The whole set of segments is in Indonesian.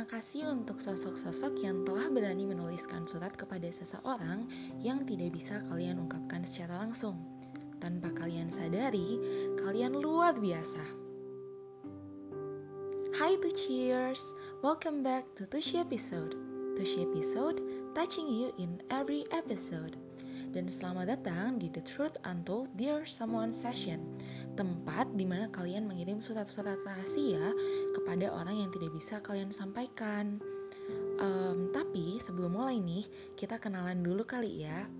Terima kasih untuk sosok-sosok yang telah berani menuliskan surat kepada seseorang yang tidak bisa kalian ungkapkan secara langsung. Tanpa kalian sadari, kalian luar biasa. Hai to cheers, welcome back to Tushi episode. Tushi episode, touching you in every episode dan selamat datang di The Truth Untold Dear Someone Session, tempat di mana kalian mengirim surat-surat rahasia kepada orang yang tidak bisa kalian sampaikan. Um, tapi sebelum mulai nih, kita kenalan dulu kali ya.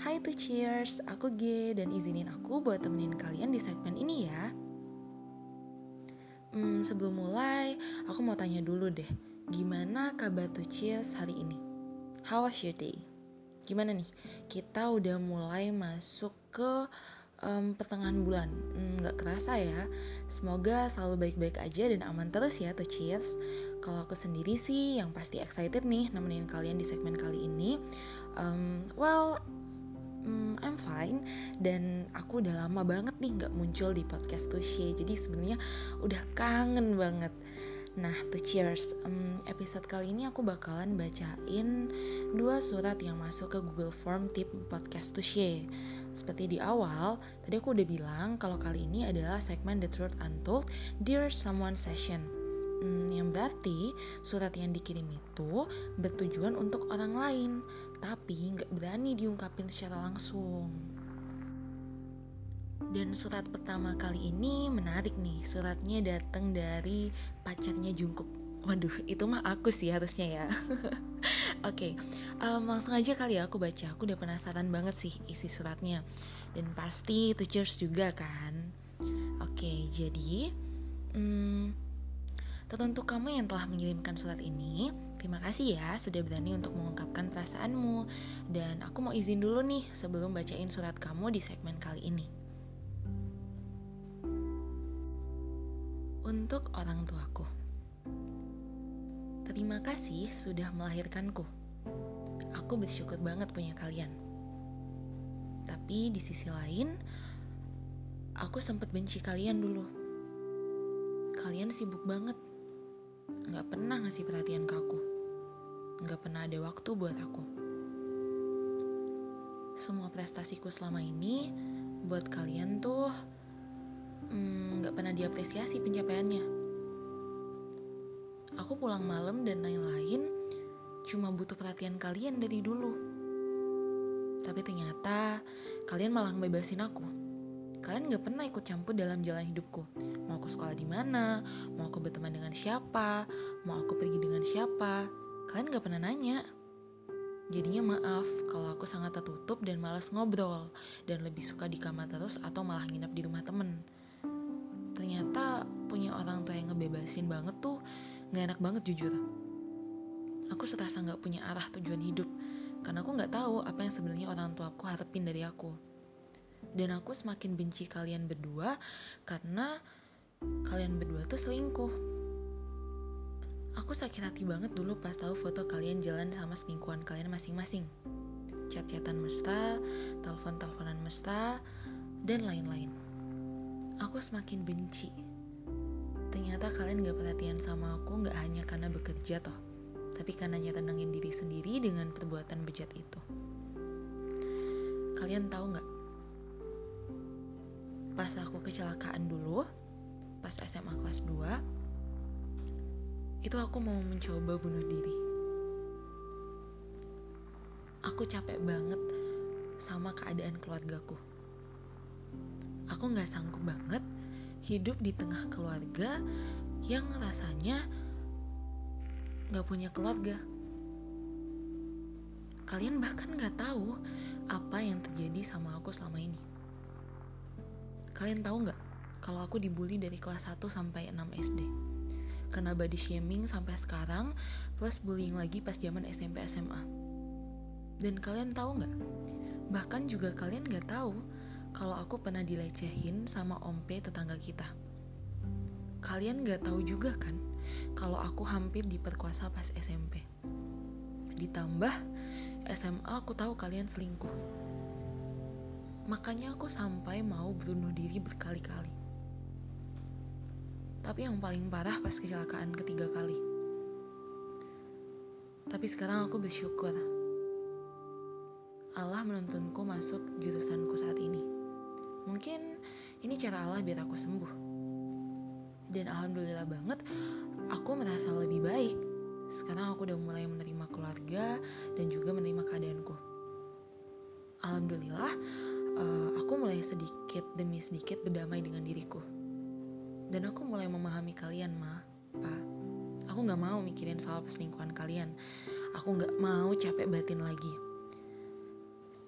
Hai to cheers, aku G dan izinin aku buat temenin kalian di segmen ini ya. Hmm, sebelum mulai, aku mau tanya dulu deh, gimana kabar to cheers hari ini? How was your day? Gimana nih? Kita udah mulai masuk ke um, pertengahan bulan. Hmm, nggak hmm, kerasa ya. Semoga selalu baik-baik aja dan aman terus ya tuh cheers. Kalau aku sendiri sih yang pasti excited nih nemenin kalian di segmen kali ini. Um, well um, I'm fine. Dan aku udah lama banget nih nggak muncul di podcast Tushy jadi sebenarnya udah kangen banget Nah, to cheers. Um, episode kali ini aku bakalan bacain dua surat yang masuk ke Google Form tip podcast to share. Seperti di awal, tadi aku udah bilang kalau kali ini adalah segmen The Truth Untold Dear Someone Session. Hmm, yang berarti surat yang dikirim itu bertujuan untuk orang lain, tapi nggak berani diungkapin secara langsung. Dan surat pertama kali ini menarik nih. Suratnya datang dari pacarnya Jungkook. Waduh, itu mah aku sih harusnya ya. Oke, okay, um, langsung aja kali ya aku baca. Aku udah penasaran banget sih isi suratnya. Dan pasti itu cheers juga kan. Oke, okay, jadi hmm, teruntuk kamu yang telah mengirimkan surat ini, terima kasih ya sudah berani untuk mengungkapkan perasaanmu. Dan aku mau izin dulu nih sebelum bacain surat kamu di segmen kali ini. Untuk orang tuaku, terima kasih sudah melahirkanku. Aku bersyukur banget punya kalian. Tapi di sisi lain, aku sempat benci kalian dulu. Kalian sibuk banget, nggak pernah ngasih perhatian ke aku, nggak pernah ada waktu buat aku. Semua prestasiku selama ini buat kalian tuh nggak hmm, pernah diapresiasi pencapaiannya. Aku pulang malam dan lain-lain cuma butuh perhatian kalian dari dulu. Tapi ternyata kalian malah ngebebasin aku. Kalian gak pernah ikut campur dalam jalan hidupku. Mau aku sekolah di mana, mau aku berteman dengan siapa, mau aku pergi dengan siapa. Kalian gak pernah nanya. Jadinya maaf kalau aku sangat tertutup dan malas ngobrol dan lebih suka di kamar terus atau malah nginep di rumah temen ternyata punya orang tua yang ngebebasin banget tuh nggak enak banget jujur. Aku serasa nggak punya arah tujuan hidup karena aku nggak tahu apa yang sebenarnya orang tua aku harapin dari aku. Dan aku semakin benci kalian berdua karena kalian berdua tuh selingkuh. Aku sakit hati banget dulu pas tahu foto kalian jalan sama selingkuhan kalian masing-masing. Chat-chatan mesra telepon-teleponan mesra dan lain-lain aku semakin benci. Ternyata kalian gak perhatian sama aku gak hanya karena bekerja toh, tapi karena nyenengin diri sendiri dengan perbuatan bejat itu. Kalian tahu gak? Pas aku kecelakaan dulu, pas SMA kelas 2, itu aku mau mencoba bunuh diri. Aku capek banget sama keadaan keluargaku aku nggak sanggup banget hidup di tengah keluarga yang rasanya nggak punya keluarga. Kalian bahkan nggak tahu apa yang terjadi sama aku selama ini. Kalian tahu nggak kalau aku dibully dari kelas 1 sampai 6 SD? Kena body shaming sampai sekarang, plus bullying lagi pas zaman SMP SMA. Dan kalian tahu nggak? Bahkan juga kalian nggak tahu kalau aku pernah dilecehin sama Om P tetangga kita. Kalian gak tahu juga kan kalau aku hampir diperkosa pas SMP. Ditambah SMA aku tahu kalian selingkuh. Makanya aku sampai mau bunuh diri berkali-kali. Tapi yang paling parah pas kecelakaan ketiga kali. Tapi sekarang aku bersyukur. Allah menuntunku masuk jurusanku saat ini. Mungkin ini cara Allah biar aku sembuh. Dan alhamdulillah banget, aku merasa lebih baik. Sekarang aku udah mulai menerima keluarga dan juga menerima keadaanku. Alhamdulillah, uh, aku mulai sedikit demi sedikit berdamai dengan diriku. Dan aku mulai memahami kalian, Ma, Pa. Aku gak mau mikirin soal perselingkuhan kalian. Aku gak mau capek batin lagi.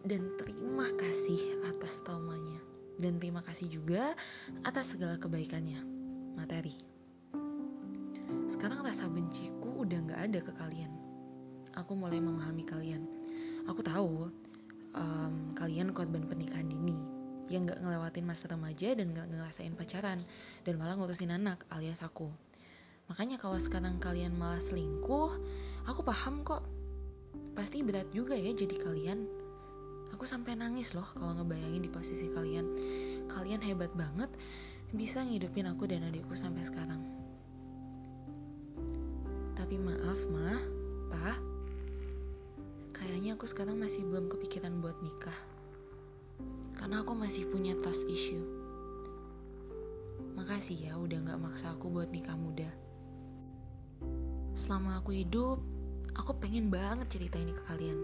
Dan terima kasih atas taumanya. Dan terima kasih juga atas segala kebaikannya. Materi. Sekarang rasa benciku udah gak ada ke kalian. Aku mulai memahami kalian. Aku tahu um, kalian korban pernikahan dini yang gak ngelewatin masa remaja dan gak ngerasain pacaran dan malah ngurusin anak alias aku. Makanya kalau sekarang kalian malah selingkuh, aku paham kok. Pasti berat juga ya jadi kalian. Aku sampai nangis loh kalau ngebayangin di posisi kalian. Kalian hebat banget bisa ngidupin aku dan adikku sampai sekarang. Tapi maaf, mah, pak, kayaknya aku sekarang masih belum kepikiran buat nikah. Karena aku masih punya trust issue. Makasih ya udah gak maksa aku buat nikah muda. Selama aku hidup, aku pengen banget cerita ini ke kalian.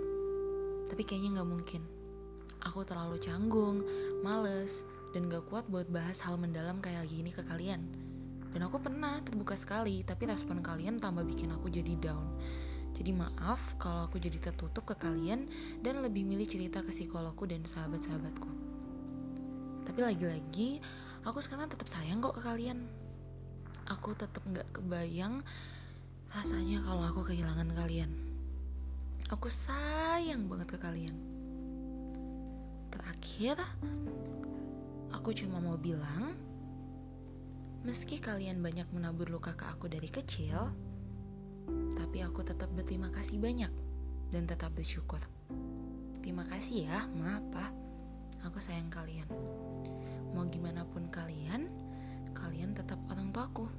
Tapi kayaknya gak mungkin. Aku terlalu canggung, males, dan gak kuat buat bahas hal mendalam kayak gini ke kalian. Dan aku pernah terbuka sekali, tapi respon kalian tambah bikin aku jadi down. Jadi maaf kalau aku jadi tertutup ke kalian dan lebih milih cerita ke psikologku dan sahabat-sahabatku. Tapi lagi-lagi, aku sekarang tetap sayang kok ke kalian. Aku tetap gak kebayang rasanya kalau aku kehilangan kalian. Aku sayang banget ke kalian. Terakhir, aku cuma mau bilang, meski kalian banyak menabur luka ke aku dari kecil, tapi aku tetap berterima kasih banyak dan tetap bersyukur. Terima kasih ya, Ma, Pa. Aku sayang kalian. Mau gimana pun kalian, kalian tetap orang tuaku.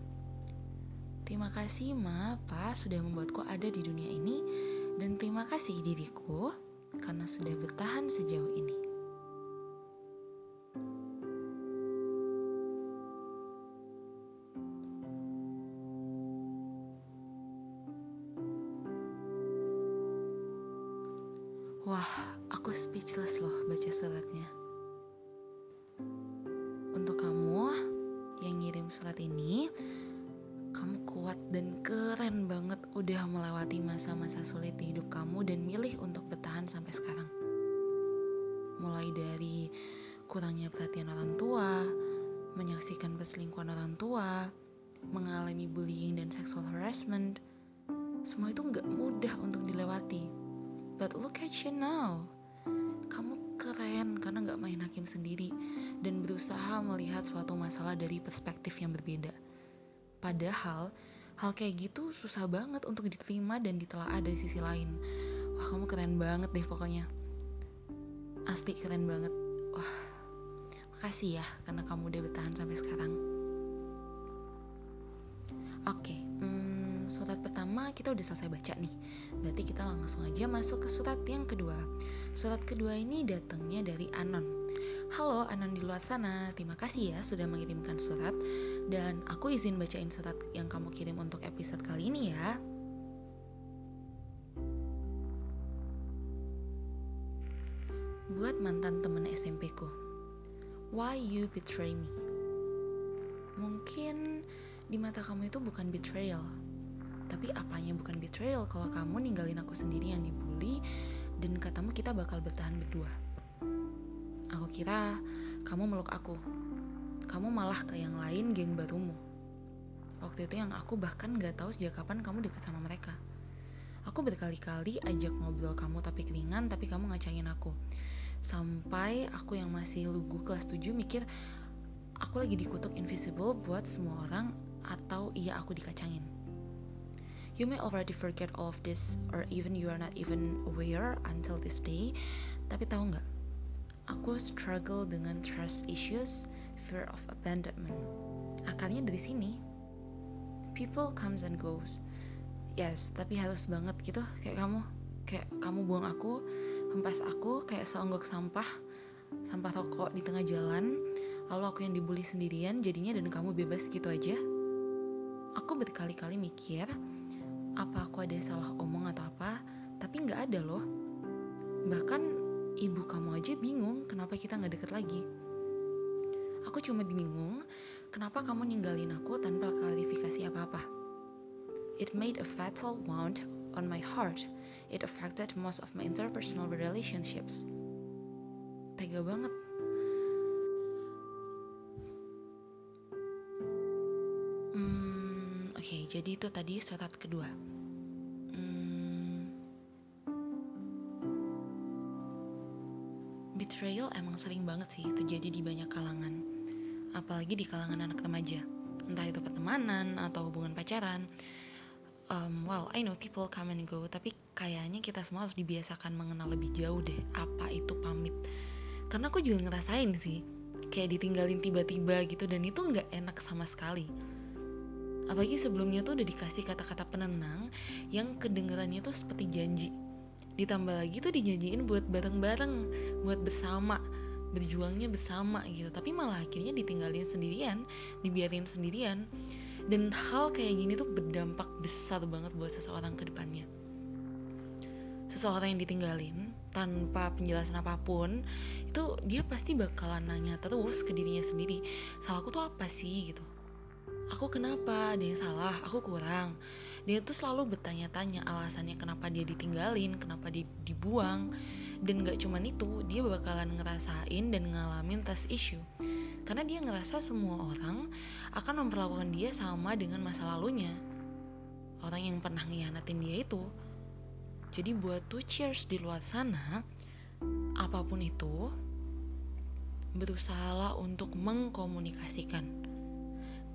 Terima kasih, Ma, Pa, sudah membuatku ada di dunia ini. Dan terima kasih diriku karena sudah bertahan sejauh ini. Wah, aku speechless loh baca suratnya. Untuk kamu yang ngirim surat ini, kamu kuat dan keren banget udah melewati masa-masa sulit di hidup kamu dan milih untuk bertahan sampai sekarang. Mulai dari kurangnya perhatian orang tua, menyaksikan perselingkuhan orang tua, mengalami bullying dan sexual harassment, semua itu nggak mudah untuk dilewati But look at you now. Kamu keren karena gak main hakim sendiri dan berusaha melihat suatu masalah dari perspektif yang berbeda. Padahal, hal kayak gitu susah banget untuk diterima dan ditelaah dari sisi lain. Wah, kamu keren banget deh pokoknya. Asli keren banget. Wah, makasih ya karena kamu udah bertahan sampai sekarang. Oke, okay, surat pertama kita udah selesai baca nih. Berarti kita langsung aja masuk ke surat yang kedua. Surat kedua ini datangnya dari Anon. Halo Anon di luar sana, terima kasih ya sudah mengirimkan surat dan aku izin bacain surat yang kamu kirim untuk episode kali ini ya. Buat mantan temen SMP ku, why you betray me? Mungkin di mata kamu itu bukan betrayal, tapi apanya bukan betrayal kalau kamu ninggalin aku sendiri yang dibully dan katamu kita bakal bertahan berdua. Aku kira kamu meluk aku. Kamu malah ke yang lain geng barumu. Waktu itu yang aku bahkan gak tahu sejak kapan kamu deket sama mereka. Aku berkali-kali ajak ngobrol kamu tapi keringan tapi kamu ngacangin aku. Sampai aku yang masih lugu kelas 7 mikir aku lagi dikutuk invisible buat semua orang atau iya aku dikacangin. You may already forget all of this or even you are not even aware until this day. Tapi tahu nggak? Aku struggle dengan trust issues, fear of abandonment. Akarnya dari sini. People comes and goes. yes tapi harus banget gitu kayak kamu kayak kamu buang aku hempas aku kayak seonggok sampah sampah rokok di tengah jalan lalu aku yang dibully sendirian jadinya dan kamu bebas gitu aja aku berkali-kali mikir apa aku ada salah omong atau apa tapi nggak ada loh. Bahkan ibu kamu aja bingung kenapa kita nggak deket lagi. Aku cuma bingung kenapa kamu ninggalin aku tanpa klarifikasi apa-apa. It made a fatal wound on my heart. It affected most of my interpersonal relationships. Tega banget jadi itu tadi surat kedua. Hmm, betrayal emang sering banget sih terjadi di banyak kalangan. Apalagi di kalangan anak remaja. Entah itu pertemanan atau hubungan pacaran. Um, well I know people come and go tapi kayaknya kita semua harus dibiasakan mengenal lebih jauh deh apa itu pamit. Karena aku juga ngerasain sih kayak ditinggalin tiba-tiba gitu dan itu nggak enak sama sekali apalagi sebelumnya tuh udah dikasih kata-kata penenang yang kedengarannya tuh seperti janji. Ditambah lagi tuh dijanjiin buat bareng-bareng buat bersama berjuangnya bersama gitu. Tapi malah akhirnya ditinggalin sendirian dibiarin sendirian. Dan hal kayak gini tuh berdampak besar banget buat seseorang ke depannya. Seseorang yang ditinggalin tanpa penjelasan apa pun itu dia pasti bakalan nanya terus ke dirinya sendiri. Salahku tuh apa sih gitu aku kenapa? Ada yang salah? Aku kurang. Dia tuh selalu bertanya-tanya alasannya kenapa dia ditinggalin kenapa dia dibuang. Dan gak cuman itu dia bakalan ngerasain dan ngalamin tes issue karena dia ngerasa semua orang akan memperlakukan dia sama dengan masa lalunya. Orang yang pernah ngianatin dia itu. Jadi buat tuh cheers di luar sana, apa pun itu, berusahalah untuk mengkomunikasikan.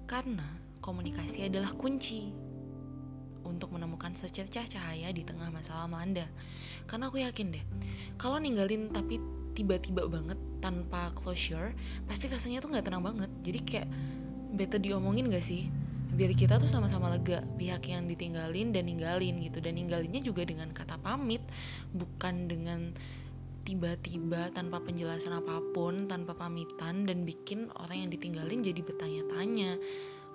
Karena komunikasi adalah kunci untuk menemukan secercah cahaya di tengah masalah melanda. Karena aku yakin deh, kalau ninggalin tapi tiba-tiba banget tanpa closure, pasti rasanya tuh nggak tenang banget. Jadi kayak bete diomongin gak sih? biar kita tuh sama-sama lega pihak yang ditinggalin dan ninggalin gitu dan ninggalinnya juga dengan kata pamit bukan dengan tiba-tiba tanpa penjelasan apa pun tanpa pamitan dan bikin orang yang ditinggalin jadi bertanya-tanya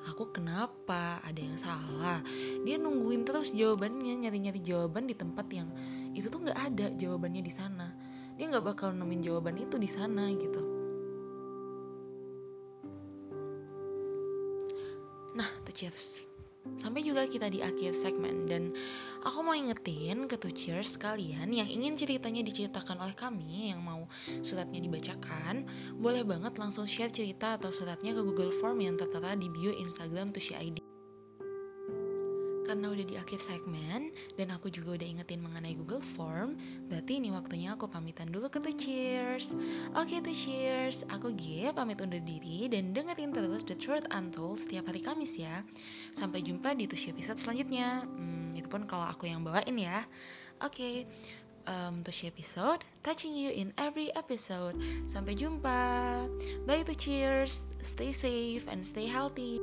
aku kenapa? Ada yang salah? Dia nungguin terus jawabannya nyari-nyari jawaban di tempat yang itu tuh nggak ada jawabannya di sana. Dia nggak bakal nemuin jawaban itu di sana gitu. Nah, tuh cheers. Sampai juga kita di akhir segmen. Dan aku mau ingetin ke tuh cheers kalian yang ingin ceritanya diceritakan oleh kami yang mau suratnya dibacakan, boleh banget langsung share cerita atau suratnya ke Google Form yang tertera di bio Instagram Tushi ID karena udah di akhir segmen dan aku juga udah ingetin mengenai Google Form, berarti ini waktunya aku pamitan dulu ke The Cheers. Oke The Cheers, aku G pamit undur diri dan dengerin terus The Truth Untold setiap hari Kamis ya. Sampai jumpa di Tushi episode selanjutnya. Hmm, itu pun kalau aku yang bawain ya. Oke, okay. um, Tushi episode, touching you in every episode. Sampai jumpa. Bye to cheers, stay safe and stay healthy.